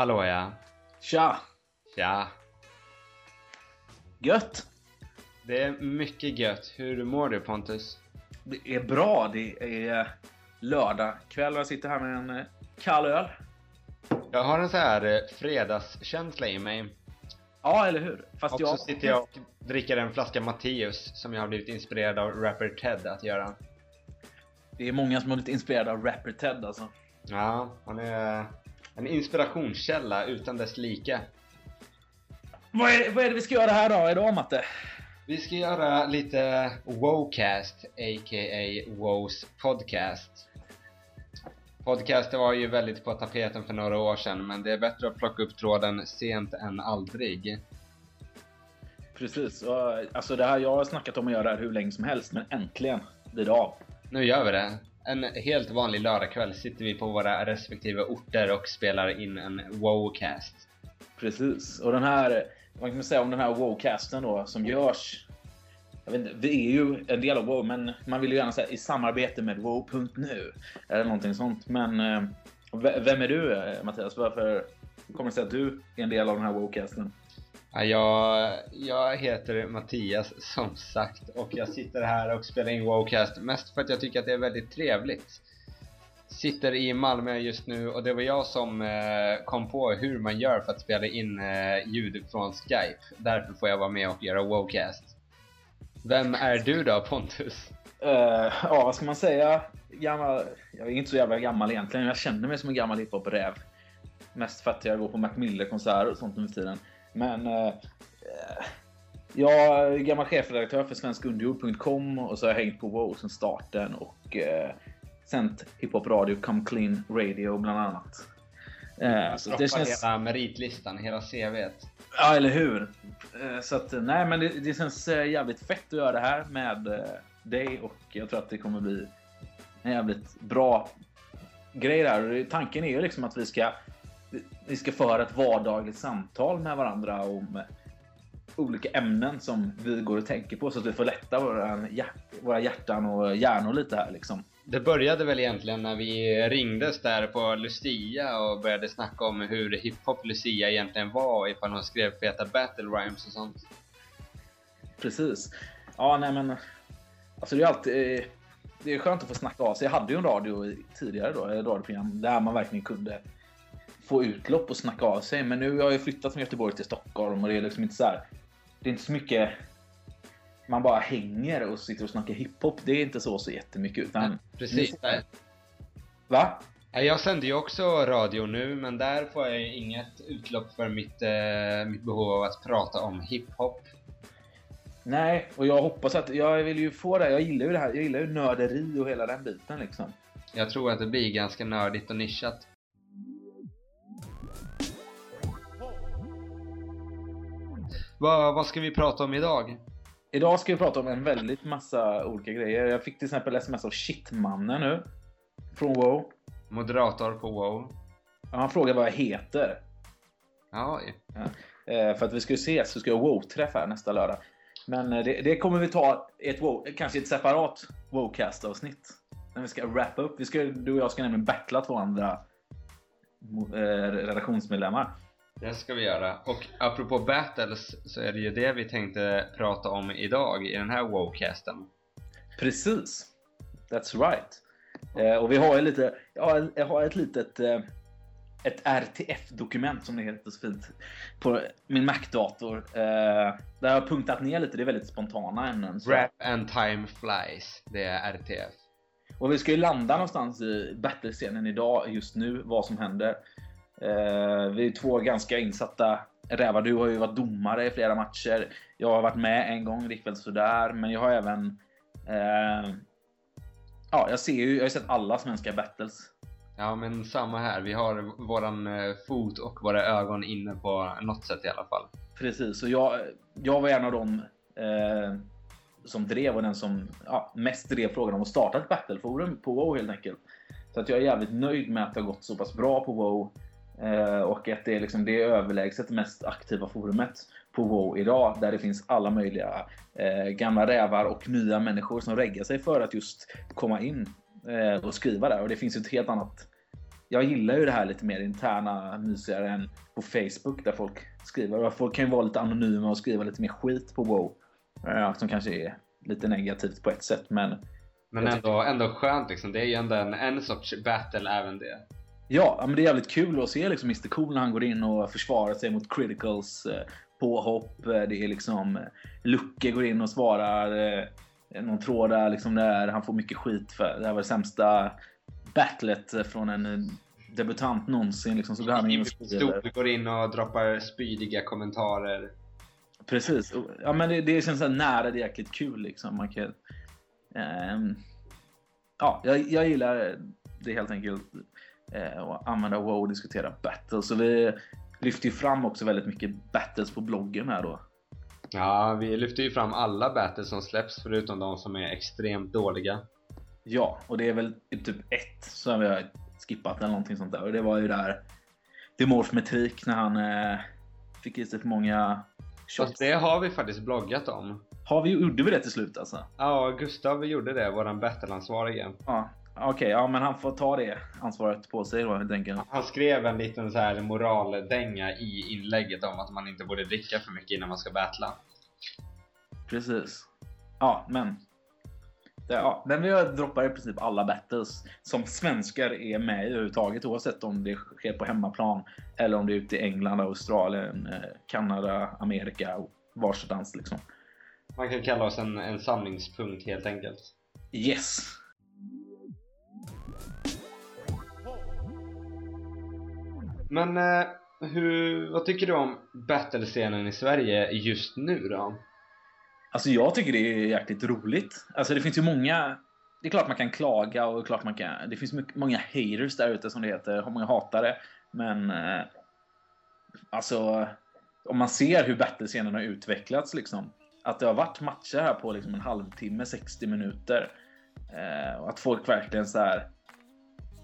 Hallå ja. Tja! Tja. Gött! Det är mycket gött. Hur mår du Pontus? Det är bra. Det är lördag kväll och jag sitter här med en eh, kall öl. Jag har en så här eh, fredagskänsla i mig. Ja, eller hur? Fast Och jag... så sitter jag och dricker en flaska Matteus som jag har blivit inspirerad av rapper Ted att göra. Det är många som har blivit inspirerade av rapper Ted alltså. Ja, han är en inspirationskälla utan dess like. Vad är, vad är det vi ska göra här då idag, Matte? Vi ska göra lite Wowcast, a.k.a. Wows podcast. Podcast var ju väldigt på tapeten för några år sedan, men det är bättre att plocka upp tråden sent än aldrig. Precis. Alltså det här, jag har snackat om att göra det här hur länge som helst, men äntligen blir det av. Nu gör vi det. En helt vanlig lördagkväll sitter vi på våra respektive orter och spelar in en Wowcast. Precis. Och den här, vad kan man säga om den här Wowcasten då som görs? Jag vet inte, vi är ju en del av Wow, men man vill ju gärna säga i samarbete med Wow.nu. Eller någonting sånt. Men eh, vem är du eh, Mattias? Varför kommer det sig att du är en del av den här Wowcasten? Jag, jag heter Mattias som sagt och jag sitter här och spelar in Wowcast mest för att jag tycker att det är väldigt trevligt. Sitter i Malmö just nu och det var jag som eh, kom på hur man gör för att spela in eh, ljud från Skype. Därför får jag vara med och göra Wowcast. Vem är du då Pontus? Uh, ja, vad ska man säga? Gammal, jag är inte så jävla gammal egentligen. Jag känner mig som en gammal hiphop-räv. Mest för att jag går på Mac Miller-konserter och sånt nu för tiden. Men eh, eh, jag är gammal chefredaktör för svenskunderjord.com och så har jag hängt på Wow sedan starten och eh, sänt hiphop-radio, Come Clean Radio bland annat. Eh, så det känns... hela meritlistan, hela CVt. Ja, eller hur? Eh, Så att, nej, men det, det känns eh, jävligt fett att göra det här med eh, dig och jag tror att det kommer bli en jävligt bra grej där. Tanken är ju liksom att vi ska, vi ska föra ett vardagligt samtal med varandra om olika ämnen som vi går och tänker på så att vi får lätta våra, våra hjärtan och hjärnor lite här liksom. Det började väl egentligen när vi ringdes där på Lucia och började snacka om hur hiphop Lucia egentligen var ifall hon skrev feta battle rhymes och sånt. Precis. Ja, nej men. Alltså det är alltid. eh, Det är skönt att få snacka av sig. Jag hade ju en radio tidigare då, ett radioprogram där man verkligen kunde få utlopp och snacka av sig. Men nu har jag flyttat från Göteborg till Stockholm och det är liksom inte så här. Det är inte så mycket. Man bara hänger och sitter och snackar hiphop. Det är inte så så jättemycket utan. Precis. Va? Ja, Jag sänder ju också radio nu, men där får jag inget utlopp för mitt, eh, mitt behov av att prata om hiphop. Nej, och jag hoppas att jag vill ju få det. Jag gillar ju det här. Jag gillar ju nörderi och hela den biten liksom. Jag tror att det blir ganska nördigt och nischat. Vad, vad ska vi prata om idag? Idag ska vi prata om en väldigt massa olika grejer. Jag fick till exempel sms av Shitmannen nu. Från WoW. Moderator på WoW. Han frågar vad jag heter. Ja, Eh, för att vi ska ju ses, vi ska ha WoW-träff här nästa lördag. Men eh, det, det kommer vi ta i ett WoW, kanske ett separat WoWcast-avsnitt. När vi ska wrappa upp. Vi ska, du och jag ska nämligen battla två andra eh, redaktionsmedlemmar. Det ska vi göra. Och apropå battles så är det ju det vi tänkte prata om idag i den här WoWcasten. Precis. That's right. Eh, och vi har ju lite, jag har, jag har ett litet eh, ett RTF-dokument som det heter så fint på min Mac-dator. Eh, där jag har punktat ner lite, det är väldigt spontana ämnen. Så. Rap and time flies. Det är RTF. Och vi ska ju landa någonstans i battlescenen idag, just nu, vad som händer. Eh, vi är två ganska insatta rävar. Du har ju varit domare i flera matcher. Jag har varit med en gång, det gick väl sådär. Men jag har även... Eh, ja, jag ser ju, jag har sett alla svenska battles. Ja men samma här, vi har våran eh, fot och våra ögon inne på något sätt i alla fall. Precis, och jag, jag var en av dem eh, som drev och den som ja, mest drev frågan om att starta ett battleforum på WoW helt enkelt. Så att jag är jävligt nöjd med att det har gått så pass bra på WoW Eh, och att det är, liksom, det är överlägset det mest aktiva forumet på WoW idag där det finns alla möjliga eh, gamla rävar och nya människor som reggar sig för att just komma in eh, och skriva där och det finns ju ett helt annat jag gillar ju det här lite mer interna, mysigare än på Facebook där folk skriver. Och folk kan ju vara lite anonyma och skriva lite mer skit på WoW. Eh, som kanske är lite negativt på ett sätt, men... Men ändå, ändå skönt liksom. Det är ju ändå en, en sorts battle även det. Ja, men det är jävligt kul att se liksom Mr Cool när han går in och försvarar sig mot Criticals eh, påhopp. Det är liksom Lucke går in och svarar eh, någon tråd där liksom där han får mycket skit för det här var det sämsta battlet från en debutant någonsin. Liksom, så går han in och går in och droppar spydiga kommentarer. Precis. Ja, men det, det känns så nära, det är jäkligt kul liksom. Man kan, um, ja, jag, jag gillar det helt enkelt. Uh, att använda WoW och diskutera battles. Så vi lyfter ju fram också väldigt mycket battles på bloggen här då. Ja, vi lyfter ju fram alla battles som släpps förutom de som är extremt dåliga. Ja, och det är väl typ ett som vi har skippat eller någonting sånt där. Och det var ju där Demorf metrik när han eh, fick i sig för många shots. Fast det har vi faktiskt bloggat om. Har vi, gjorde vi det till slut alltså? Ja, Gustav gjorde det, våran battleansvarige. Ja, Okej, okay, ja men han får ta det ansvaret på sig då helt enkelt. Han skrev en liten så här moraldänga i inlägget om att man inte borde dricka för mycket innan man ska battla. Precis. Ja, men Ja, men vi droppar i princip alla battles som svenskar är med i överhuvudtaget oavsett om det sker på hemmaplan eller om det är ute i England, Australien, eh, Kanada, Amerika och varstans liksom. Man kan kalla oss en, en samlingspunkt helt enkelt. Yes. Men eh, hur, vad tycker du om battle-scenen i Sverige just nu då? Alltså jag tycker det är jäkligt roligt. Alltså det finns ju många det är klart man kan klaga och klart man kan, det finns mycket, många haters där ute som det heter, många hatare. Men eh, alltså om man ser hur battlescenen har utvecklats liksom. Att det har varit matcher här på liksom en halvtimme, 60 minuter. Eh, och att folk verkligen så här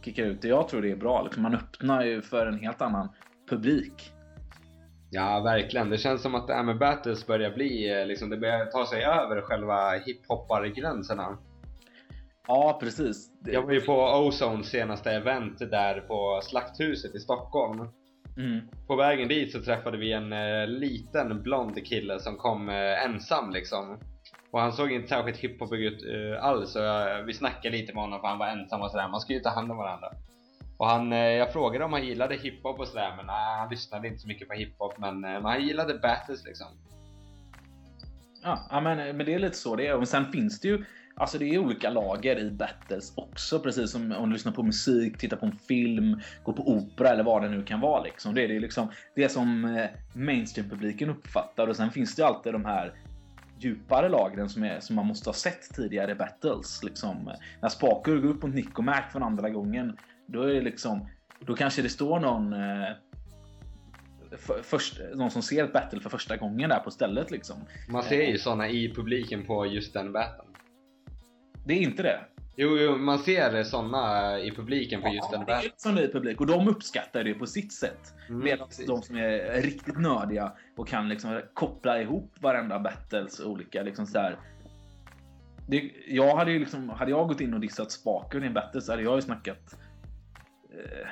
kickar ut det. Jag tror det är bra. Liksom man öppnar ju för en helt annan publik. Ja, verkligen. Det känns som att det här med battles börjar bli, eh, liksom, det börjar ta sig över själva hiphoppargränserna. Ja, precis. Jag var ju på Ozones senaste event där på Slakthuset i Stockholm. Mm. På vägen dit så träffade vi en eh, liten blond kille som kom eh, ensam liksom. Och han såg inte särskilt hiphopig ut uh, alls. Så jag, vi snackade lite med honom för han var ensam och sådär. Man ska ju ta hand om varandra. Och han, eh, jag frågade om han gillade hiphop och sådär men nej, han lyssnade inte så mycket på hiphop men, eh, men han gillade battles liksom. Ja, men, eh, men det är lite så det är. Och sen finns det ju Alltså det är olika lager i battles också, precis som om du lyssnar på musik, tittar på en film, går på opera eller vad det nu kan vara. Liksom. Det är det, liksom, det som mainstream-publiken uppfattar och sen finns det alltid de här djupare lagren som, är, som man måste ha sett tidigare battles. Liksom. När Spaker går upp mot Nico Mac för andra gången då är det liksom, då kanske det står någon eh, för, först, någon som ser ett battle för första gången där på stället liksom. Man ser ju sådana i publiken på just den battlen. Det är inte det? Jo, jo man ser sådana i publiken på just ja, den battlen. Ja, i publik och de uppskattar det på sitt sätt. Mm, Medan de som är riktigt nördiga och kan liksom koppla ihop varenda battles olika liksom så här, det, jag hade ju liksom, hade jag gått in och dissat spaken i en battle så hade jag ju snackat Eh,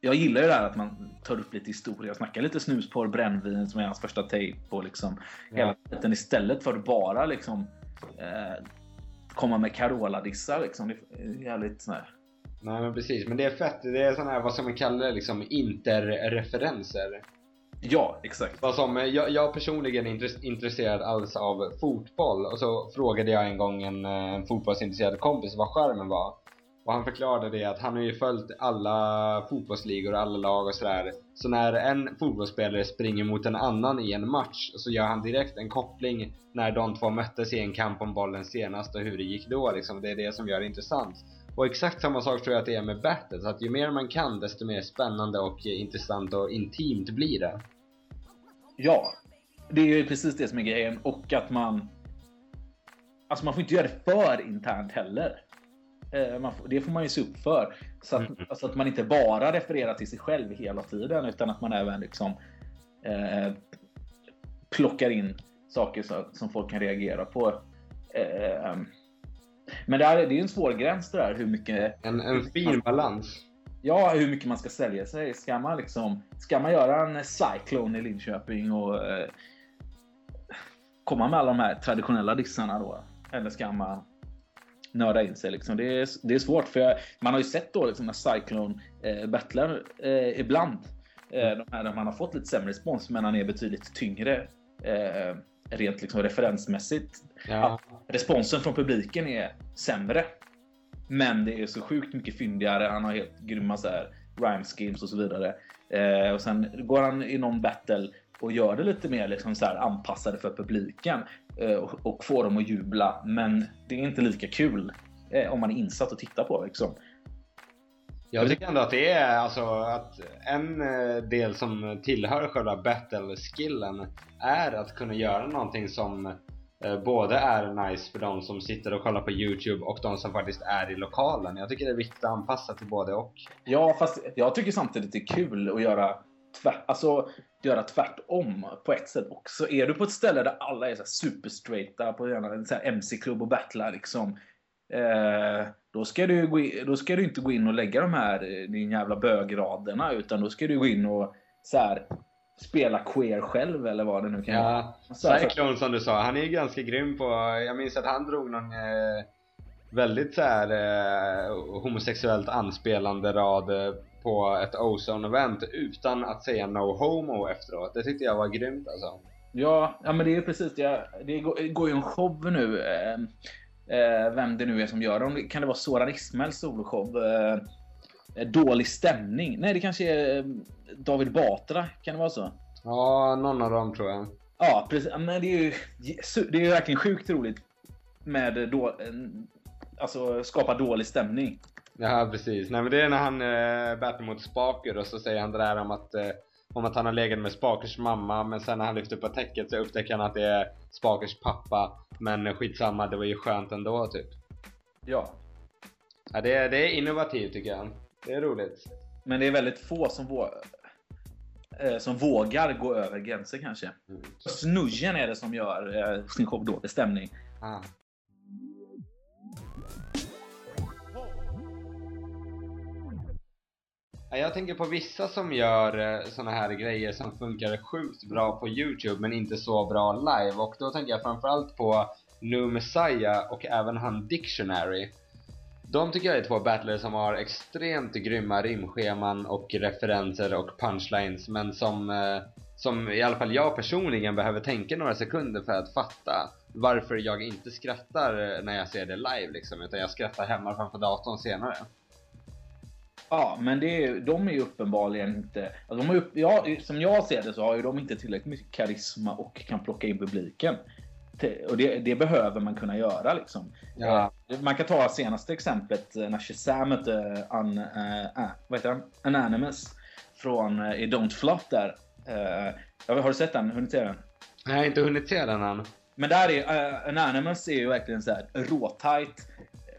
jag gillar ju det här att man tar upp lite historia, snackar lite snusporr, brännvin som är hans första take på liksom ja. hela tiden istället för bara liksom eh, komma med Carola-dissar liksom. Det är jävligt sån här. Nej men precis, men det är fett. Det är sån här vad som man kallar liksom interreferenser. Ja, exakt. Vad som, jag, jag personligen är intresserad alls av fotboll och så frågade jag en gång en, eh, en fotbollsintresserad kompis vad skärmen var. Och han förklarade det att han har ju följt alla fotbollsligor och alla lag och sådär. Så när en fotbollsspelare springer mot en annan i en match så gör han direkt en koppling när de två möttes i en kamp om bollen senast och hur det gick då liksom. Det är det som gör det intressant. Och exakt samma sak tror jag att det är med battles, att ju mer man kan desto mer spännande och intressant och intimt blir det. Ja, det är ju precis det som är grejen och att man Alltså man får inte göra det för internt heller. Eh, man, det får man ju se upp för. Så att, mm. alltså att man inte bara refererar till sig själv hela tiden utan att man även liksom eh, plockar in saker så, som folk kan reagera på. Eh, men det, är, det är en svår gräns det där hur mycket... En, en fin balans. Ja, hur mycket man ska sälja sig. Ska man liksom, ska man göra en Cyclone i Linköping och eh, komma med alla de här traditionella dissarna då? Eller ska man nörda in sig liksom? Det är, det är svårt för jag, man har ju sett då liksom när Cyclone eh, battlar eh, ibland. Eh, de här där man har fått lite sämre respons, men han är betydligt tyngre. Eh, rent liksom referensmässigt. Ja. Responsen från publiken är sämre. Men det är så sjukt mycket fyndigare. Han har helt grymma så här, rhyme schemes och så vidare. Eh, och sen går han i någon battle och gör det lite mer liksom så här anpassade för publiken och, och får dem att jubla. Men det är inte lika kul eh, om man är insatt och tittar på liksom. Jag tycker ändå att det är alltså att en eh, del som tillhör själva battle-skillen är att kunna göra någonting som eh, både är nice för de som sitter och kollar på Youtube och de som faktiskt är i lokalen. Jag tycker det är viktigt att anpassa till både och. Ja, fast jag tycker samtidigt det är kul att göra, tvär, alltså, göra tvärtom på ett sätt också. Är du på ett ställe där alla är så här super straighta på en MC-klubb och battlar liksom. Eh, då, ska du gå in, då ska du inte gå in och lägga de här eh, din jävla bögraderna utan då ska du gå in och så här, spela queer själv eller vad det nu kan vara. Ja, Cyclone som du sa, han är ju ganska grym på, jag minns att han drog någon eh, väldigt så här eh, homosexuellt anspelande rad eh, på ett Ozone-event utan att säga no homo efteråt. Det tyckte jag var grymt alltså. Ja, ja men det är precis det. Det går, ju en show nu. Eh, eh, vem det nu är som gör dem. Kan det vara Soran Ismails soloshow? Eh, dålig stämning. Nej, det kanske är David Batra. Kan det vara så? Ja, någon av dem tror jag. Ja, precis. Men det är ju det är ju verkligen sjukt roligt med då, alltså skapa dålig stämning. Ja precis, nej men det är när han eh, battlar mot Spaker och så säger han det där om att eh, om att han har legat med Spakers mamma men sen när han lyfter på täcket så upptäcker han att det är Spakers pappa men skitsamma, det var ju skönt ändå typ Ja, Ja det det är innovativt tycker jag Det är roligt men det är väldigt få som, vå eh, som vågar gå över gränser kanske. mm. Snudgen är det som gör eh, sin show dålig stämning. ah. Jag tänker på vissa som gör eh, såna här grejer som funkar sjukt bra på Youtube men inte så bra live och då tänker jag framförallt på New Messiah och även han Dictionary. De tycker jag är två battlers som har extremt grymma rimscheman och referenser och punchlines men som, eh, som i alla fall jag personligen behöver tänka några sekunder för att fatta varför jag inte skrattar eh, när jag ser det live liksom utan jag skrattar hemma framför datorn senare. Ja, men det är, de är ju uppenbarligen inte... Alltså de har ju, ja, som jag ser det så har ju de inte tillräckligt mycket karisma och kan plocka in publiken. Och det, det behöver man kunna göra liksom. Ja. Eh, Man kan ta senaste exemplet eh, när Shazam mötte uh, uh, vad heter han? Anonymous från uh, i Don't Flop där. Uh, har du sett den? Hunnit se den? Jag har inte hunnit se den än. Men där är uh, Anonymous är ju verkligen så här råtajt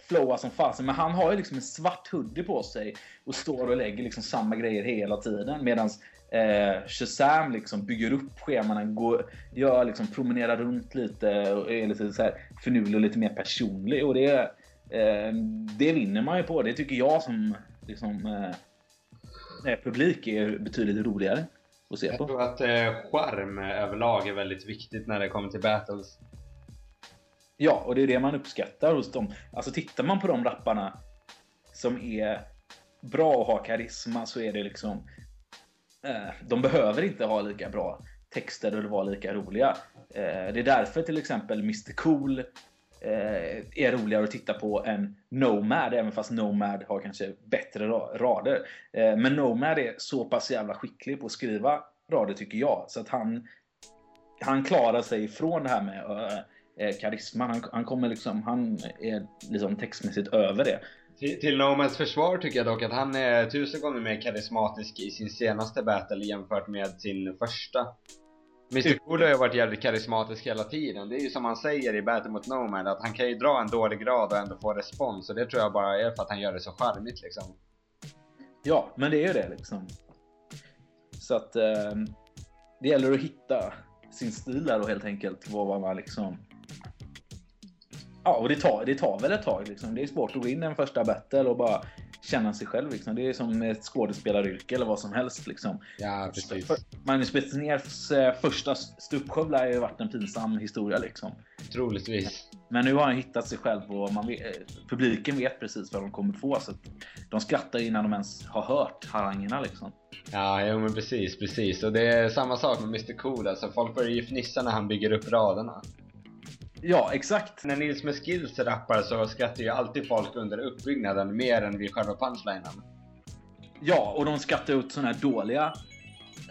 flowa som fasen. Men han har ju liksom en svart hoodie på sig och står och lägger liksom samma grejer hela tiden. Medan eh, Shazam liksom bygger upp scheman, går, gör liksom, promenerar runt lite och är lite så här finurlig och lite mer personlig. Och det, eh, det vinner man ju på. Det tycker jag som liksom, eh, publik är betydligt roligare att se Jag på. tror att eh, charm överlag är väldigt viktigt när det kommer till battles. Ja, och det är det man uppskattar hos dem. Alltså tittar man på de rapparna som är bra och har karisma så är det liksom... Eh, de behöver inte ha lika bra texter eller vara lika roliga. Eh, det är därför till exempel Mr Cool eh, är roligare att titta på än Nomad, även fast Nomad har kanske bättre rader. Eh, men Nomad är så pass jävla skicklig på att skriva rader tycker jag, så att han, han klarar sig ifrån det här med eh, eh, eh, karisma. Han, han kommer liksom, han är liksom textmässigt över det. Till, till Nomads försvar tycker jag dock att han är tusen gånger mer karismatisk i sin senaste battle jämfört med sin första. Mr Cool har ju varit jävligt karismatisk hela tiden. Det är ju som han säger i Battle mot Nomad att han kan ju dra en dålig grad och ändå få respons och det tror jag bara är för att han gör det så charmigt liksom. Ja, men det är ju det liksom. Så att eh, det gäller att hitta sin stil där och helt enkelt. Vad man liksom... Ja, och det tar, det tar väl ett tag liksom. Det är svårt att gå in i en första battle och bara känna sig själv. Liksom. Det är som ett skådespelaryrke eller vad som helst. Liksom. Ja, precis. Magnus Betnérs eh, första ståuppshow lär ju varit en pinsam historia. Liksom. Troligtvis. Men nu har han hittat sig själv och man vet, eh, publiken vet precis vad de kommer få. Så de skrattar innan de ens har hört harangerna. Liksom. Ja, jo men precis, precis. Och det är samma sak med Mr Cool. Alltså, folk börjar ju fnissa när han bygger upp raderna. Ja, exakt. När Nils med skills rappar så skrattar ju alltid folk under uppbyggnaden mer än vid själva punchlinen. Ja, och de skrattar ut sådana här dåliga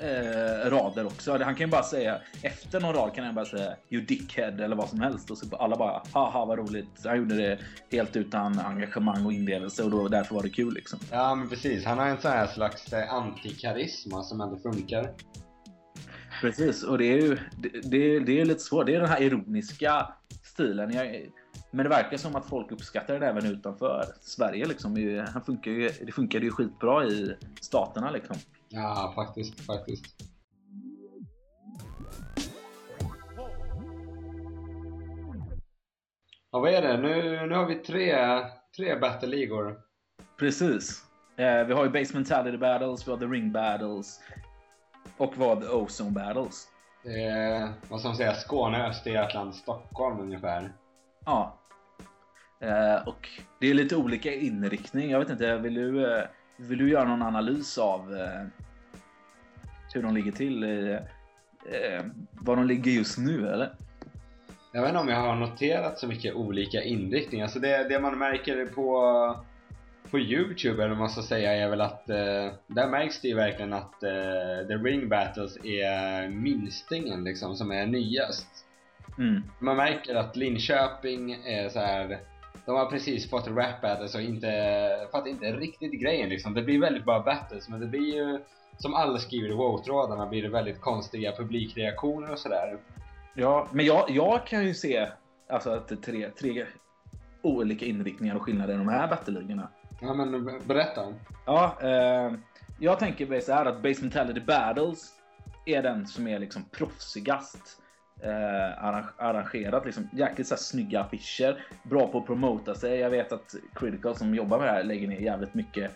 eh, rader också. Han kan ju bara säga efter någon rad kan han bara säga you dickhead eller vad som helst och så alla bara haha vad roligt. Han gjorde det helt utan engagemang och inlevelse och då, därför var det kul liksom. Ja, men precis. Han har en sån här slags eh, antikarisma som ändå funkar. Precis, och det är ju det, det, det är lite svårt. Det är den här ironiska stilen. Jag, men det verkar som att folk uppskattar det även utanför Sverige. Liksom. Han funkar ju, det funkade ju skitbra i staterna. Liksom. Ja, faktiskt, faktiskt. Ja, vad är det? Nu, nu har vi tre, tre battle-ligor. Precis. Eh, vi har ju Basementality Battles, vi har The Ring Battles och vad Ozone Battles. Eh, vad ska man säga? Skåne, Östergötland, Stockholm ungefär. Ja. Eh, och det är lite olika inriktning. Jag vet inte, vill du, eh, vill du göra någon analys av eh, hur de ligger till? Eh, var de ligger just nu eller? Jag vet inte om jag har noterat så mycket olika inriktningar. Alltså det, det man märker på på Youtube eller vad man ska säga är väl att eh, där märks det ju verkligen att eh, The Ring Battles är minstingen liksom som är nyast. Mm. Man märker att Linköping är så här. De har precis fått rap battles och inte, fattar inte riktigt grejen liksom. Det blir väldigt bra battles men det blir ju som alla skriver i WoW-trådarna blir det väldigt konstiga publikreaktioner och sådär. Ja, men jag, jag kan ju se alltså att det är tre, tre olika inriktningar och skillnader i de här battleligorna. Ja men berätta. Ja, eh, jag tänker mig så här att Base Mentality Battles är den som är liksom proffsigast eh, arrangerat. Liksom, jäkligt så här, snygga affischer. Bra på att promota sig. Jag vet att Critical som jobbar med det här lägger ner jävligt mycket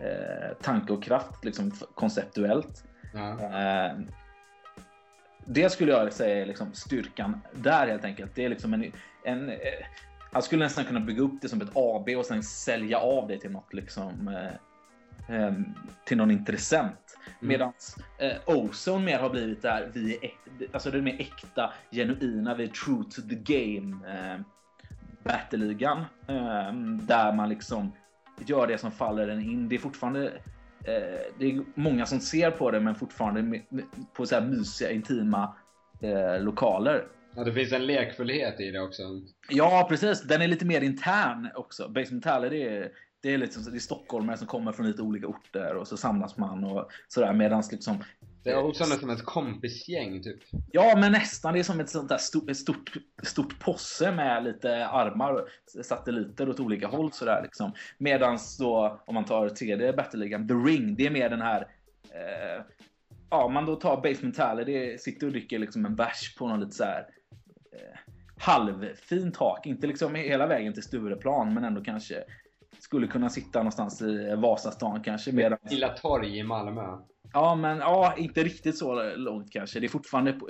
eh, tanke och kraft liksom, konceptuellt. Ja. Eh, det skulle jag säga är liksom styrkan där helt enkelt. Det är liksom en, en eh, han skulle nästan kunna bygga upp det som ett AB och sen sälja av det till något liksom eh, eh till någon intressent. Mm. Medan eh, Ozone mer har blivit där vi är alltså det är mer äkta, genuina, vi är true to the game. Eh, Battleligan eh, där man liksom gör det som faller en in. Det är fortfarande eh, det är många som ser på det men fortfarande på så här mysiga, intima eh, lokaler. Ja, det finns en lekfullhet i det också. Ja, precis. Den är lite mer intern också. Base det är, det är, liksom, det är stockholmare som kommer från lite olika orter och så samlas man och sådär medans liksom det är också som ett kompisgäng typ. Ja, men nästan. Det är som ett sånt där stort, stort, stort posse med lite armar och satelliter åt olika håll sådär liksom. Medans då, om man tar tredje Battleligan, The Ring, det är mer den här eh, Ja, man då tar Base Mentality, sitter och dricker liksom en bärs på någon lite så här halvfint tak. Inte liksom hela vägen till Stureplan, men ändå kanske skulle kunna sitta någonstans i Vasastan kanske. Medan... Lilla torg i Malmö. Ja, men ja, inte riktigt så långt kanske. Det är fortfarande på,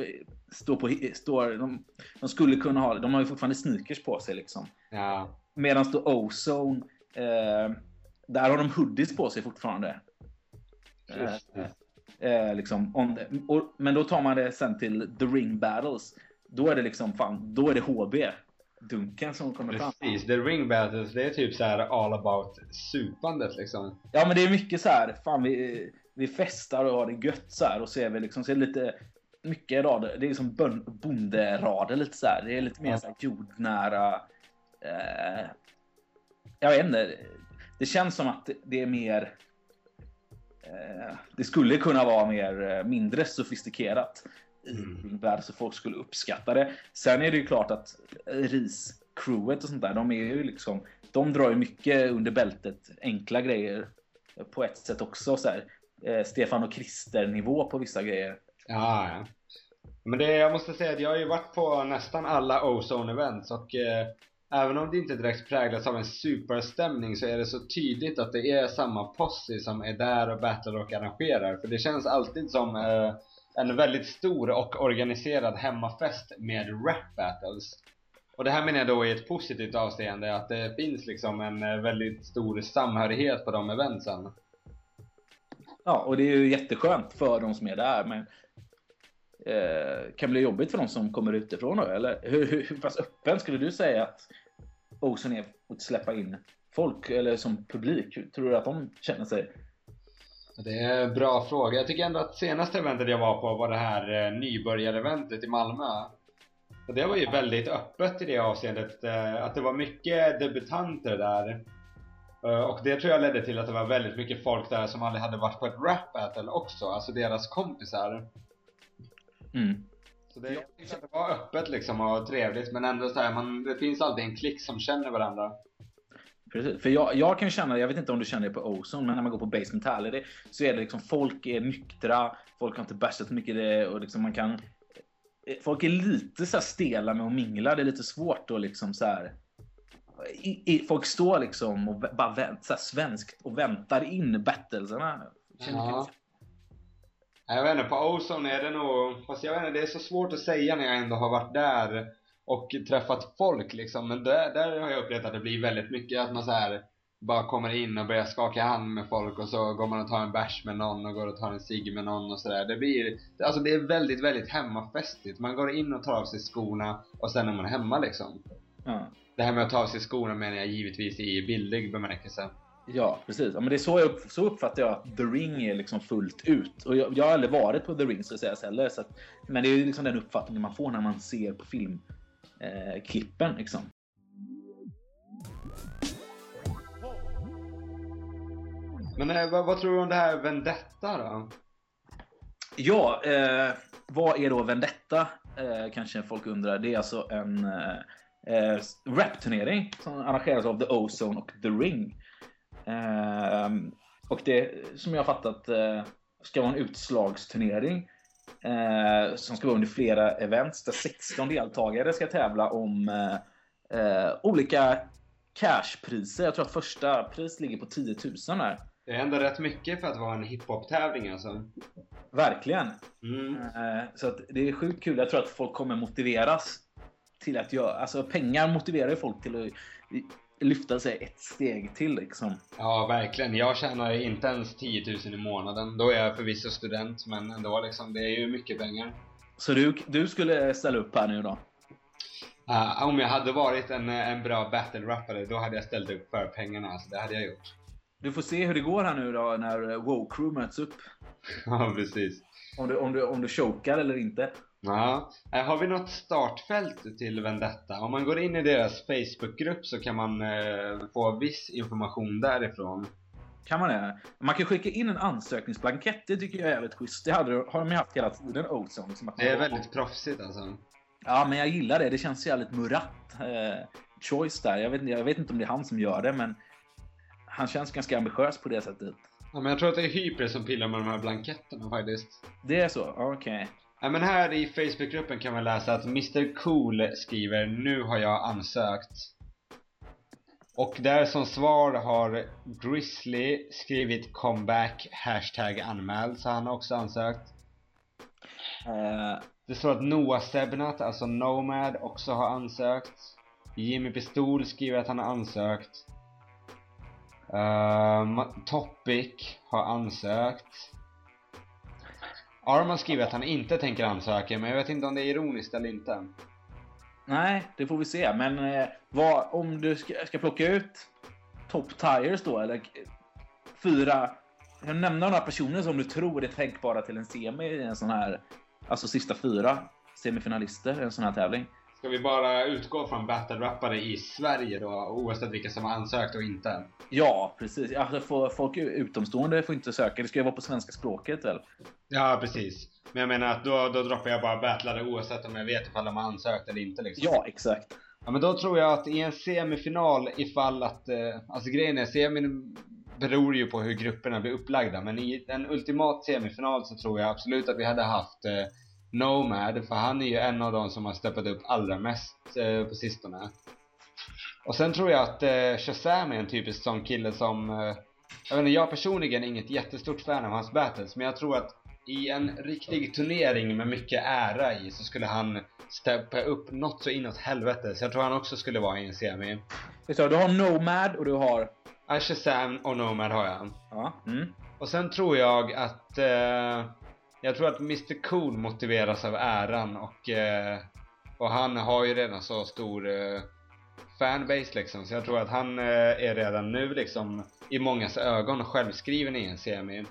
står på, står, de, de, skulle kunna ha, de har ju fortfarande sneakers på sig liksom. Ja. Medan då Ozone, eh, där har de hoodies på sig fortfarande. Eh, eh, liksom, the, och, men då tar man det sen till The Ring Battles. Då är det liksom fan, då är det HB. Dunken som kommer Precis, fram. Precis, The Ring Battles det är typ så här all about supandet liksom. Ja men det är mycket så här, fan vi, vi festar och har det gött så här och så är vi liksom, så är lite mycket rader, det är som bonderader lite så här. Det är lite mer så här jordnära. Eh, jag vet inte. Det känns som att det är mer. Eh, det skulle kunna vara mer eh, mindre sofistikerat mm. värld så folk skulle uppskatta det. Sen är det ju klart att RIS-crewet och sånt där, de är ju liksom, de drar ju mycket under bältet, enkla grejer på ett sätt också så här, eh, Stefan och Krister nivå på vissa grejer. Ja, ja. Men det, jag måste säga att jag har ju varit på nästan alla Ozone events och eh, även om det inte direkt präglas av en superstämning så är det så tydligt att det är samma posse som är där och battlar och arrangerar. För det känns alltid som eh, en väldigt stor och organiserad hemmafest med rap battles. Och det här menar jag då i ett positivt avseende, att det finns liksom en eh, väldigt stor samhörighet på de eventsen. Ja, och det är ju jätteskönt för de som är där, men eh, kan bli jobbigt för de som kommer utifrån då, eller? Hur, hur, hur pass öppen skulle du säga att Ocean är att släppa in folk, eller som publik? Tror du att de känner sig det är en bra fråga. Jag tycker ändå att senaste eventet jag var på var det här eh, nybörjareventet i Malmö. Och det var ju väldigt öppet i det avseendet. Eh, att det var mycket debutanter där. Eh, och det tror jag ledde till att det var väldigt mycket folk där som aldrig hade varit på ett rap battle också. Alltså deras kompisar. Mm. Så det, jag tyckte att det var öppet liksom och trevligt men ändå så här, man, det finns alltid en klick som känner varandra. Precis. För jag, jag kan känna, jag vet inte om du känner det på Ozone, men när man går på Basement Alley så är det liksom folk är nyktra, folk har inte bärsat mycket det och liksom man kan Folk är lite så stela med att mingla, det är lite svårt att liksom så här i, i, folk står liksom och bara vänt, så svenskt och väntar in battlesarna. Ja. Jag vet inte, på Ozone är det nog, fast jag vet inte, det är så svårt att säga när jag ändå har varit där och träffat folk liksom. Men där, där har jag upplevt att det blir väldigt mycket att man så här bara kommer in och börjar skaka hand med folk och så går man och tar en bärs med någon och går och tar en cigg med någon och sådär. Det blir, alltså det är väldigt, väldigt hemmafestigt. Man går in och tar av sig skorna och sen är man hemma liksom. Ja. Det här med att ta av sig skorna menar jag givetvis i bildlig bemärkelse. Ja, precis. Ja, men det är så, jag upp, så uppfattar jag att The Ring är liksom fullt ut. Och jag, jag har aldrig varit på The Ring så att säga heller. Så att, men det är ju liksom den uppfattningen man får när man ser på film eh, klippen liksom. Men eh, vad, vad, tror du om det här Vendetta då? Ja, eh, vad är då Vendetta? Eh, kanske folk undrar. Det är alltså en eh, eh rapturnering som arrangeras av The Ozone och The Ring. Eh, och det som jag har fattat ska vara en utslagsturnering eh, som ska vara under flera events där 16 deltagare ska tävla om eh, eh, olika cashpriser. Jag tror att första pris ligger på 10 000 här. Det är ändå rätt mycket för att vara en hiphop-tävling alltså. Verkligen. Mm. Eh, så det är sjukt kul. Jag tror att folk kommer motiveras till att göra, alltså pengar motiverar ju folk till att lyfta sig ett steg till liksom. Ja, verkligen. Jag tjänar inte ens 10 000 i månaden. Då är jag förvisso student, men ändå liksom. Det är ju mycket pengar. Så du, du skulle ställa upp här nu då? Uh, om jag hade varit en, en bra battle-rappare, då hade jag ställt upp för pengarna. Alltså, det hade jag gjort. Du får se hur det går här nu då när Wow Crew möts upp. ja, precis. Om du, om, du, om du chokar eller inte. Ja, eh, har vi något startfält till Vendetta? Om man går in i deras Facebookgrupp så kan man eh, få viss information därifrån. Kan man det? Man kan skicka in en ansökningsblankett, det tycker jag är jävligt schysst. Det hade, har de ju haft hela tiden, Ozone. Liksom det är väldigt proffsigt alltså. Ja, men jag gillar det. Det känns jävligt Murat eh, choice där. Jag vet, jag vet inte om det är han som gör det, men han känns ganska ambitiös på det sättet. Ja, men jag tror att det är Hyper som pillar med de här blanketterna faktiskt. Det är så? Okej. Okay. Ja, men här i Facebookgruppen kan man läsa att Mr Cool skriver Nu har jag ansökt. Och där som svar har Grizzly skrivit comeback hashtag anmäld så han har också ansökt. Uh, det står att Noah Sebnat, alltså Nomad, också har ansökt. Jimmy Pistol skriver att han har ansökt. Uh, Topic har ansökt. Arman skriver att han inte tänker ansöka, men jag vet inte om det är ironiskt eller inte. Nej, det får vi se. Men eh, vad, om du ska, ska plocka ut top tires då, eller fyra... Kan du nämna några personer som du tror är tänkbara till en semi i en sån här... Alltså sista fyra semifinalister i en sån här tävling? Ska vi bara utgå från battle-rappare i Sverige då, oavsett vilka som har ansökt och inte? Ja, precis. Alltså, folk utomstående får inte söka. Det ska ju vara på svenska språket väl? Ja, precis. Men jag menar att då, då droppar jag bara battlare oavsett om jag vet ifall de har ansökt eller inte liksom. Ja, exakt. Ja, men då tror jag att i en semifinal ifall att, eh, alltså grejen är semin beror ju på hur grupperna blir upplagda. Men i en ultimat semifinal så tror jag absolut att vi hade haft eh, Nomad, för han är ju en av de som har steppat upp allra mest eh, på sistone. Och sen tror jag att eh, Shazam är en typisk sån kille som eh, Jag vet inte, jag personligen är inget jättestort fan av hans battles men jag tror att i en riktig turnering med mycket ära i så skulle han steppa upp något så inåt helvete så jag tror han också skulle vara i en semi. Så du har Nomad och du har... Shazam och Nomad har jag. Ja. Mm. Och sen tror jag att eh, Jag tror att Mr Cool motiveras av äran och eh, Och han har ju redan så stor eh, fanbase liksom så jag tror att han eh, är redan nu liksom i mångas ögon självskriven i en semi.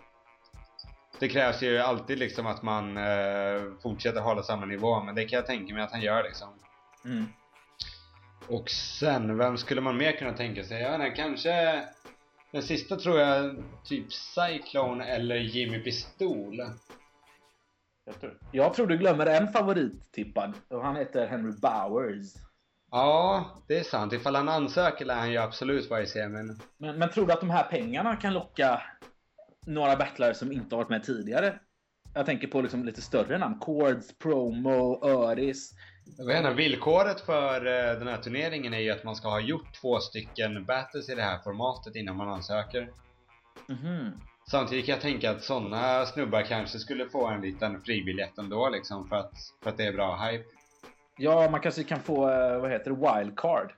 Det krävs ju alltid liksom att man eh, fortsätter hålla samma nivå men det kan jag tänka mig att han gör liksom. Mm. Och sen, vem skulle man mer kunna tänka sig? Jag vet inte, kanske Den sista tror jag typ Cyclone eller Jimmy Pistol. Jag tror, du glömmer en favorit tippad och han heter Henry Bowers. Ja, det är sant. Ifall han ansöker lär han ju absolut vara i semin. Men, men tror du att de här pengarna kan locka några battlare som inte har varit med tidigare? Jag tänker på liksom lite större namn. Chords, Promo, Öris. Jag vet inte, villkoret för eh, den här turneringen är ju att man ska ha gjort två stycken battles i det här formatet innan man ansöker. Mhm. Samtidigt kan jag tänka att sådana snubbar kanske skulle få en liten fribiljett ändå liksom för att, för att det är bra hype. Ja, man kanske kan få, eh, vad heter det, wildcard.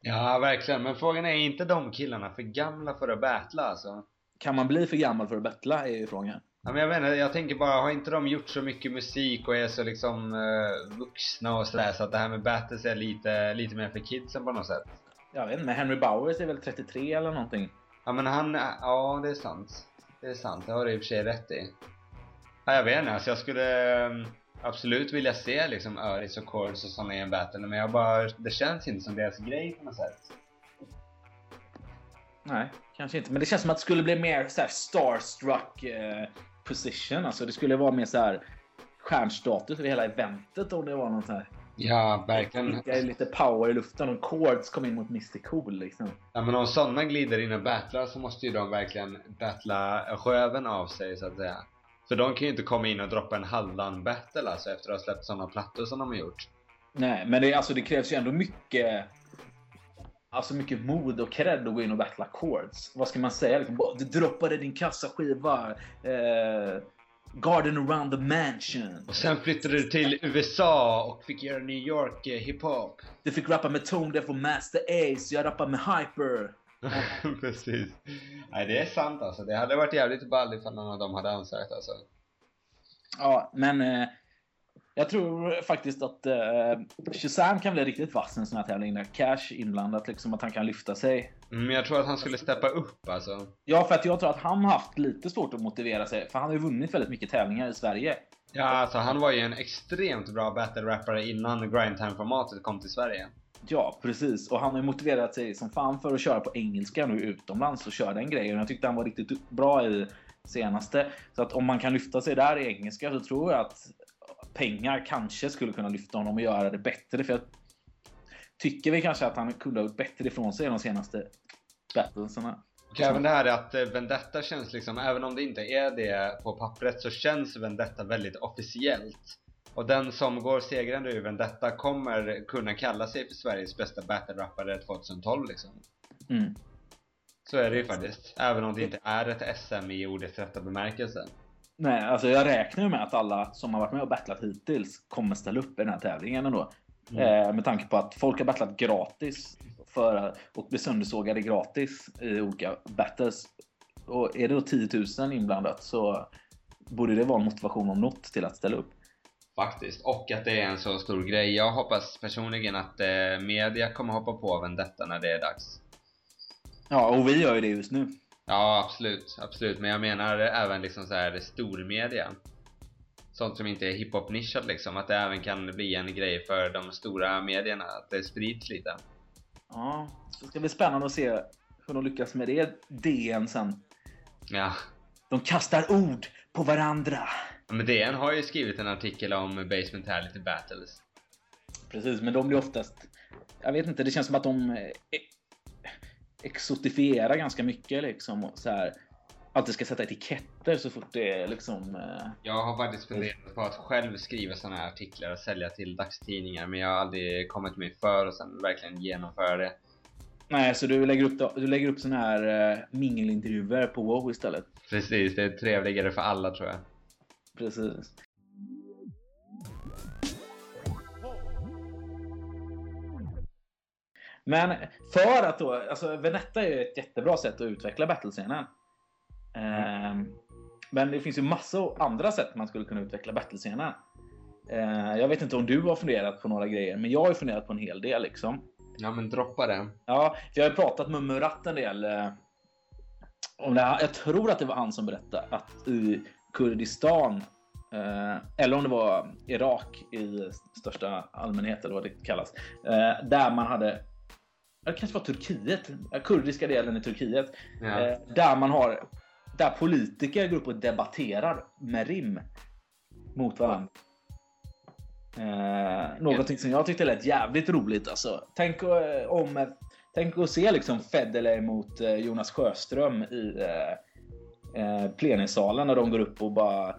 Ja, verkligen. Men frågan är, är inte de killarna för gamla för att battla alltså? Kan man bli för gammal för att battla är ju frågan. Ja, men jag menar, jag tänker bara, har inte de gjort så mycket musik och är så liksom eh, vuxna och sådär så att det här med battles är lite, lite mer för kidsen på något sätt? Jag vet inte, men Henry Bowers är väl 33 eller någonting? Ja men han, ja det är sant. Det är sant, det har du i och för sig rätt i. Ja, jag vet inte, alltså jag skulle mm, absolut vilja se liksom Öris och Chords och såna i en battle men jag bara, det känns inte som deras grej på något sätt. Nej, kanske inte. Men det känns som att det skulle bli mer så här starstruck eh, position. Alltså det skulle vara mer så här stjärnstatus över hela eventet om det var något sånt här. Ja, verkligen. Lite, lite power i luften och Chords kom in mot Mr Cool liksom. Ja men om sådana glider in och battlar så måste ju de verkligen battla röven av sig så att säga. För de kan ju inte komma in och droppa en halvdan battle alltså efter att ha släppt sådana plattor som de har gjort. Nej, men det, alltså, det krävs ju ändå mycket Alltså mycket mod och cred att gå in och battla chords. Vad ska man säga? Liksom, du droppade din kassaskiva. Eh, Garden around the mansion. Och sen flyttade du till USA och fick göra New York eh, hiphop. Du fick rappa med Tone Deaf och Master Ace. Jag rappar med Hyper. Precis. Nej det är sant alltså. Det hade varit jävligt ball ifall någon av dem hade ansökt alltså. Ja, men eh, jag tror faktiskt att eh, Shazam kan bli riktigt vass i en sån här tävling där cash inblandat liksom att han kan lyfta sig. Men Mm, jag tror att han skulle steppa upp alltså. Ja, för att jag tror att han har haft lite svårt att motivera sig för han har ju vunnit väldigt mycket tävlingar i Sverige. Ja alltså han var ju en extremt bra battle-rappare innan grindtime-formatet kom till Sverige. Ja, precis. Och han har ju motiverat sig som fan för att köra på engelska nu utomlands och köra den grejen. Jag tyckte han var riktigt bra i senaste. Så att om man kan lyfta sig där i engelska så tror jag att pengar kanske skulle kunna lyfta honom och göra det bättre. För jag tycker vi kanske att han kunde ha gjort bättre ifrån sig i de senaste battlesarna. Och även det här att eh, Vendetta känns liksom, även om det inte är det på pappret så känns Vendetta väldigt officiellt. Och den som går segrande ur Vendetta kommer kunna kalla sig för Sveriges bästa battle-rappare 2012 liksom. Mm. Så är det ju faktiskt. Även om det inte är ett SM i ordets rätta bemärkelse. Nej, alltså jag räknar ju med att alla som har varit med och battlat hittills kommer ställa upp i den här tävlingen ändå. Mm. Eh, med tanke på att folk har battlat gratis för, och blir söndersågade gratis i olika battles. Och är det då 10 000 inblandat så borde det vara en motivation om något till att ställa upp. Faktiskt. Och att det är en så stor grej. Jag hoppas personligen att eh, media kommer hoppa på Vendetta när det är dags. Ja, och vi gör ju det just nu. Ja, absolut. Absolut. Men jag menar även liksom så här stormedia. Sånt som inte är hiphop-nischat liksom. Att det även kan bli en grej för de stora medierna. Att det sprids lite. Ja, det ska bli spännande att se hur de lyckas med det DN sen. Ja. De kastar ord på varandra. Men DN har ju skrivit en artikel om Basementality Battles. Precis, men de blir oftast... Jag vet inte, det känns som att de eh, exotifierar ganska mycket liksom. Så här, alltid ska sätta etiketter så fort det är liksom... eh, Jag har faktiskt funderat på att själv skriva såna här artiklar och sälja till dagstidningar. Men jag har aldrig kommit mig för och sen verkligen genomföra det. Nej, så du lägger upp, du lägger upp såna här uh, mingelintervjuer på WoW istället? Precis, det är trevligare för alla tror jag. Precis. Men för att då, alltså Venetta är ett jättebra sätt att utveckla battlescenen. Mm. Eh, men det finns ju massor andra sätt man skulle kunna utveckla battlescenen. Eh, jag vet inte om du har funderat på några grejer, men jag har funderat på en hel del liksom. Ja, men droppa det. Ja, för jag har ju pratat med Murat en del. Eh, om det här. Jag tror att det var han som berättade att i Kurdistan Eh, eller om det var Irak i största allmänhet eller vad det kallas. Eh, där man hade det kanske var Turkiet, kurdiska delen i Turkiet. Ja. Eh, där man har där politiker går upp och debatterar med rim mot varandra. Eh, någonting som jag tyckte lät jävligt roligt alltså. Tänk eh, om Tänk att se liksom Federley mot eh, Jonas Sjöström i eh, plenisalen när de går upp och bara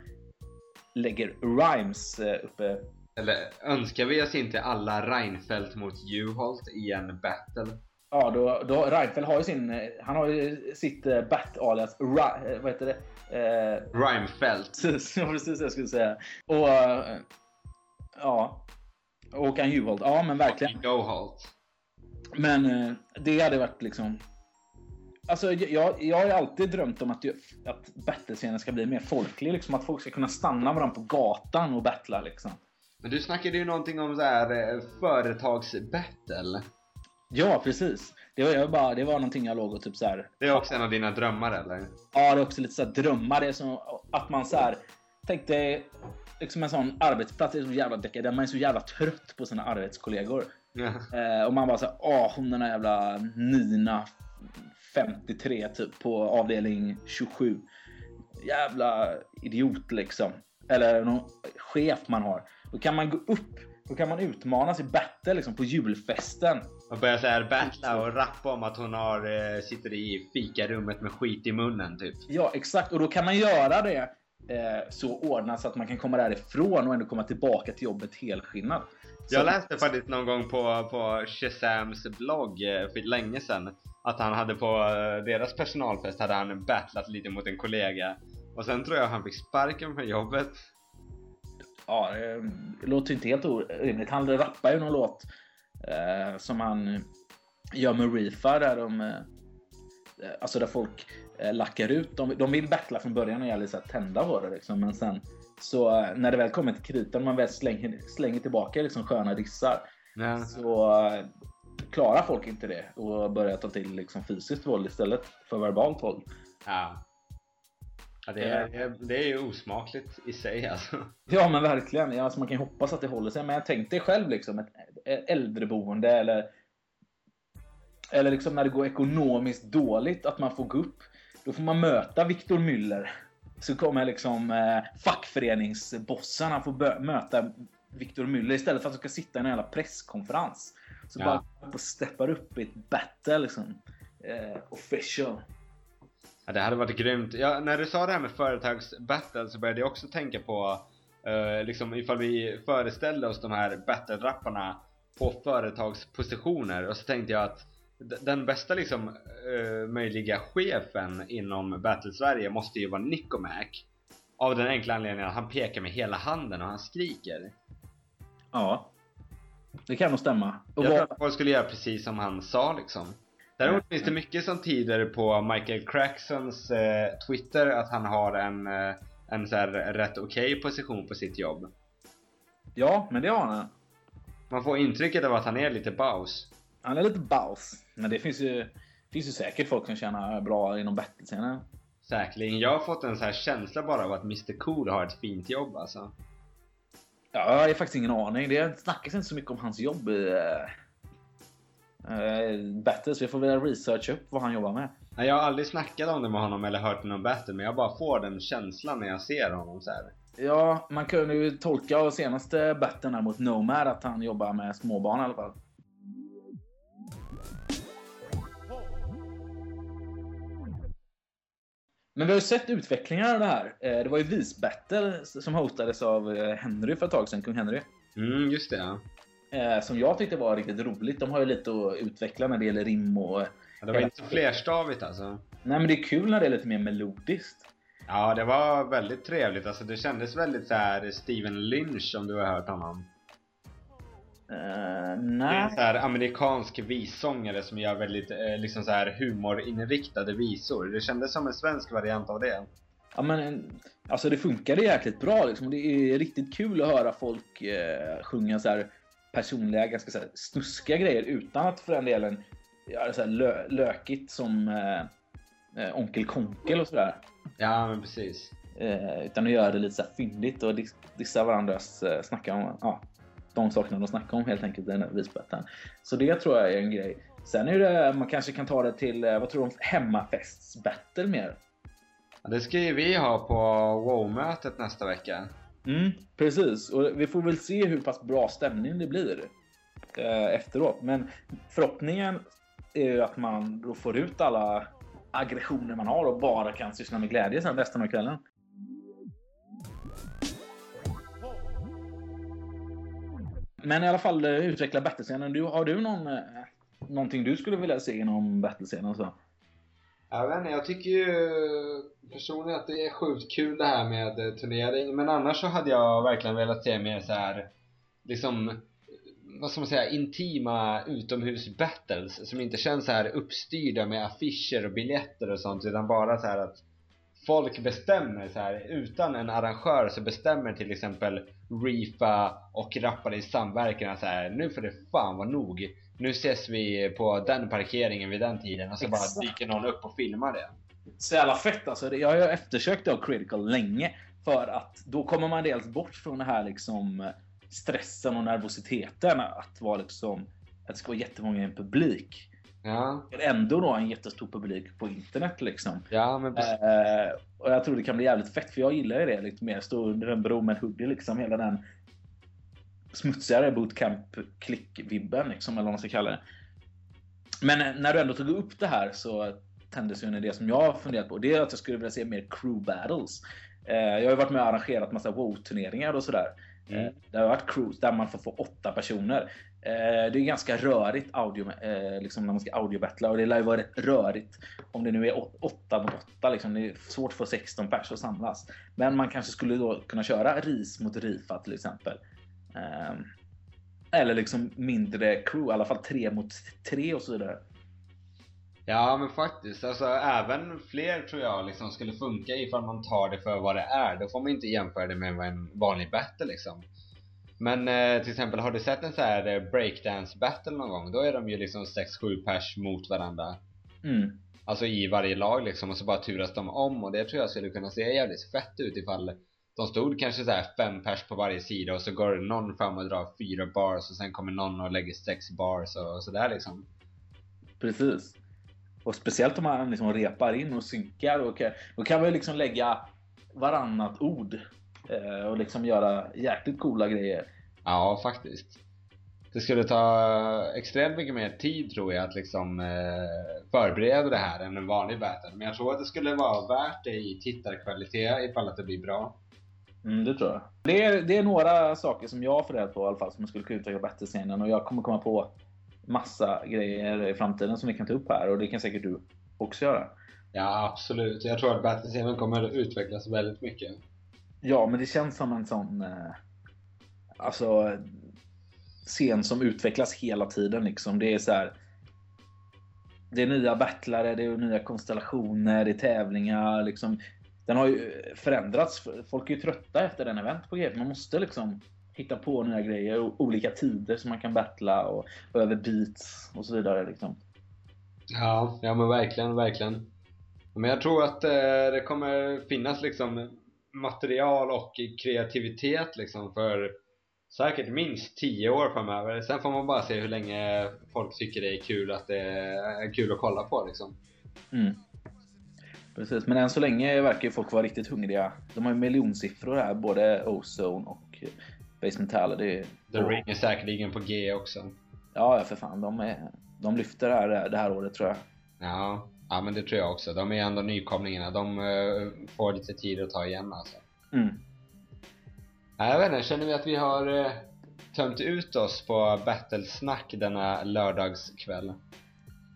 lägger rhymes uppe. Eller önskar vi oss inte alla Reinfeldt mot Juholt i en battle? Ja, då, då Reinfeldt har ju sin, eh, han har ju sitt uh, bat alias, vad heter det? Uh, Reinfeldt. ja, precis det jag skulle säga. Och uh, ja, Håkan Juholt. Ja, men verkligen. Goholt. Men uh, det hade varit liksom Alltså, jag, jag har ju alltid drömt om att, att battlescenen ska bli mer folklig. Liksom, att folk ska kunna stanna varandra på gatan och battla. Liksom. Men du snackade ju någonting om så här eh, företagsbattle. Ja, precis. Det var, jag bara, det var någonting jag låg och typ så här. Det är också en av dina drömmar eller? Ja, det är också lite så här drömmar. Det är som att man så här. Tänk dig liksom en sån arbetsplats, är så jävla dekadent. Man är så jävla trött på sina arbetskollegor. Eh, och man bara såhär, åh hon den där jävla Nina 53 typ på avdelning 27. Jävla idiot liksom. Eller någon chef man har. Då kan man gå upp. Då kan man utmanas i battle liksom på julfesten. Och börja såhär battla och rappa om att hon har, eh, sitter i fikarummet med skit i munnen typ. Ja exakt och då kan man göra det eh, så ordnat så att man kan komma därifrån och ändå komma tillbaka till jobbet helskinnad. Jag läste faktiskt någon gång på, på Shazams blogg eh, för länge sedan att han hade på eh, deras personalfest hade han battlat lite mot en kollega och sen tror jag han fick sparken från jobbet. Ja, det låter inte helt orimligt. Han rappar ju någon låt eh, som han gör med Reefa där de eh, Alltså där folk eh, lackar ut. De, de vill battla från början och gäller så tända på det liksom. Men sen så eh, när det väl kommer till kritan, man väl slänger, slänger tillbaka liksom sköna dissar. Ja. Så eh, klarar folk inte det och börjar ta till liksom fysiskt våld istället för verbalt våld. Ja. Ja det, är, det är ju osmakligt i sig alltså. Ja men verkligen. Alltså man kan ju hoppas att det håller sig. Men jag tänkte själv liksom ett äldreboende eller eller liksom när det går ekonomiskt dåligt att man får gå upp. Då får man möta Viktor Müller. Så kommer liksom eh, fackföreningsbossarna få möta Viktor Müller istället för att de ska sitta i en jävla presskonferens. Så ja. bara steppar upp i ett battle liksom. Eh, official. Ja, det hade varit grymt. Ja, när du sa det här med företagsbattle så började jag också tänka på uh, liksom ifall vi föreställde oss de här battle-rapparna på företagspositioner och så tänkte jag att den bästa liksom uh, möjliga chefen inom Battle Sverige måste ju vara Nicomac av den enkla anledningen att han pekar med hela handen och han skriker. Ja. Det kan nog stämma. Och jag tror att folk skulle göra precis som han sa liksom. Däremot finns det mycket som tyder på Michael Cracksons eh, Twitter att han har en, eh, en så här rätt okej okay position på sitt jobb. Ja, men det har han. Man får intrycket av att han är lite baus. Han är lite baus. Men det finns ju, finns ju säkert folk som tjänar bra inom battlescenen. Säkerligen. Jag har fått en så här känsla bara av att Mr Cool har ett fint jobb alltså. Ja, jag har faktiskt ingen aning. Det snackas inte så mycket om hans jobb i uh, Battle, så jag får väl researcha upp vad han jobbar med. Nej, jag har aldrig snackat om det med honom eller hört någon battle, men jag bara får den känslan när jag ser honom så här. Ja, man kunde ju tolka av senaste battlen här mot Nomad att han jobbar med småbarn i alla fall. Men vi har ju sett utvecklingar av det här. Eh, det var ju Vis-battle som hostades av eh, Henry för ett tag sedan, kung Henry. Mm, just det ja. Eh, som jag tyckte var riktigt roligt. De har ju lite att utveckla när det gäller rim och... Ja, det var inte så flerstavigt alltså. Nej men det är kul när det är lite mer melodiskt. Ja, det var väldigt trevligt. Alltså det kändes väldigt så här Steven Lynch om du har hört honom. Uh, Det är nej. en så här amerikansk vissångare som gör väldigt eh, liksom så här humorinriktade visor. Det kändes som en svensk variant av det. Ja, men, alltså det funkade jäkligt bra liksom. Det är riktigt kul att höra folk eh, sjunga så här personliga, ganska så här, snuskiga grejer utan att för den delen göra så här lö lökigt som eh, eh, Onkel Konkel och sådär. Ja, men precis. Eh, utan att göra det lite så här fyndigt och dis dissa varandras eh, snacka om ja, de sakerna de snackar om helt enkelt i den här visbetten. Så det tror jag är en grej. Sen är det, man kanske kan ta det till, eh, vad tror du om hemmafestsbattle mer? Ja, det ska ju vi ha på WoW-mötet nästa vecka. Mm, precis, och vi får väl se hur pass bra stämning det blir eh, efteråt. Men förhoppningen är ju att man då får ut alla aggressioner man har och bara kan syssla med glädje sen resten av kvällen. Men i alla fall eh, utveckla battlescenen. Du, har du någon, eh, någonting du skulle vilja se inom battlescenen? Så? Jag vet inte, jag tycker ju personligen att det är sjukt kul det här med eh, turnering. Men annars så hade jag verkligen velat se mer så här liksom vad ska man säga, intima utomhusbattles som inte känns så här uppstyrda med affischer och biljetter och sånt utan bara så här att folk bestämmer så här utan en arrangör så bestämmer till exempel Reefa och rappare i samverkan så här nu får det fan vara nog nu ses vi på den parkeringen vid den tiden och så Exakt. bara dyker någon upp och filmar det Så jävla fett alltså. Det- Jag har ju eftersökt av Critical länge. För att då kommer man dels bort från det här liksom stressen och nervositeten att vara liksom att det ska vara jättemånga i en publik. ja, ändå då en jättestor publik på internet liksom. ja men. Eh, och jag tror det kan bli jävligt fett för jag gillar ju det lite mer. Stå under en bro med en hoodie liksom. Hela den smutsigare bootcamp-klick-vibben liksom eller vad man ska kalla det. Men eh, när du ändå tog upp det här så tändes ju en idé som jag har funderat på. Det är att jag skulle vilja se mer crew battles. Eh, jag har ju varit med och arrangerat massa WoW-turneringar och sådär. Mm. Eh, Det har varit crews där man får få åtta personer. Det är ganska rörigt audio, liksom när man ska audiobattla och det lär ju vara rätt rörigt om det nu är åt- åtta mot åtta. Liksom. Det är svårt för 16 pers att samlas. Men man kanske skulle då kunna köra RIS mot RIFA till exempel. Ehm, Eller liksom mindre crew, i alla fall tre mot tre och så vidare. Ja men faktiskt, alltså även fler tror jag liksom skulle funka ifall man tar det för vad det är. Då får man inte jämföra det med en vanlig battle liksom. Men eh, till exempel har du sett en så här eh, breakdance battle någon gång? Då är de ju liksom 6-7 pers mot varandra. Mm. Alltså i varje lag liksom och så bara turas de om och det tror jag skulle kunna se jävligt fett ut ifall de stod kanske så här fem pers på varje sida och så går någon fram och drar fyra bars och sen kommer någon och lägger sex bars och sådär liksom. Precis. Och speciellt om man liksom repar in och synkar. Och kan, då kan man ju liksom lägga varannat ord. eh, Och liksom göra jäkligt coola grejer. Ja, faktiskt. Det skulle ta extremt mycket mer tid tror jag att liksom eh, förbereda det här än en vanlig battle. Men jag tror att det skulle vara värt det i tittarkvalitet ifall att det blir bra. Mm, det tror jag. Det är, det är några saker som jag har funderat på i alla fall som skulle kunna utveckla battlescenen. Och jag kommer komma på massa grejer i framtiden som vi kan ta upp här. Och det kan säkert du också göra. Ja, absolut. Jag tror att battlescenen kommer utvecklas väldigt mycket. Ja, men det känns som en sån... Eh, alltså... Scen som utvecklas hela tiden liksom. Det är så här... Det är nya battlare, det är nya konstellationer, det är tävlingar liksom. Den har ju förändrats. Folk är ju trötta efter den event på grejer. Man måste liksom hitta på nya grejer och olika tider som man kan battla och, och över beats och så vidare liksom. Ja, ja men verkligen, verkligen. Men jag tror att eh, det kommer finnas liksom material och kreativitet liksom för säkert minst 10 år framöver. Sen får man bara se hur länge folk tycker det är kul att det är kul att kolla på liksom. Mm. Precis, men än så länge verkar ju folk vara riktigt hungriga. De har ju miljonsiffror här, både Ozone och Base Mentality. The Ring är säkerligen på G också. Ja, ja, för fan. De, är, de lyfter det här, det här året tror jag. Ja, ja men det tror jag också. De är ändå nykomlingarna. De eh, får lite tid att ta igen alltså. Mm. Jag vet inte, känner vi att vi har eh, tömt ut oss på battlesnack denna lördagskväll.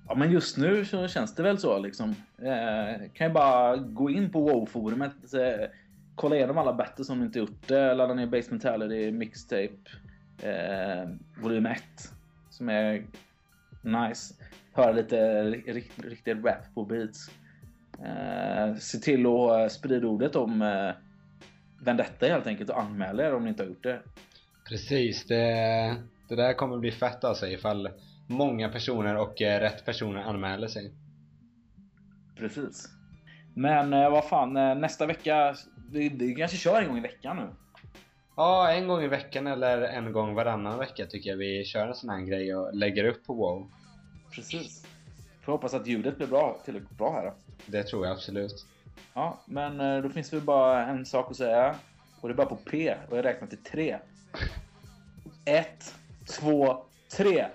Ja, men just nu så känns det väl så liksom. Eh, kan ju bara gå in på WoW-forumet, eh, kolla igenom alla battles som inte gjort det, ladda ner basementality, Mixtape eh, volym 1 som är nice. Höra lite riktig rap på beats. Eh, se till att eh, sprida ordet om eh, Vendetta helt enkelt och anmäla er om ni inte har gjort det. Precis, det, det där kommer bli fett alltså ifall många personer och eh, rätt personer anmäler sig. Precis. Men eh, vad fan, eh, nästa vecka, vi, vi kanske kör en gång i veckan nu. Ja, en gång i veckan eller en gång varannan vecka tycker jag vi kör en sån här grej och lägger upp på WoW. Precis. Får hoppas att ljudet blir bra, tillräckligt bra här då. Det tror jag absolut. Ja, men eh, då finns det bara en sak att säga. Och det är bara på P och jag räknar till tre. Ett, två, tre.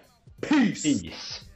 Peace. Peace.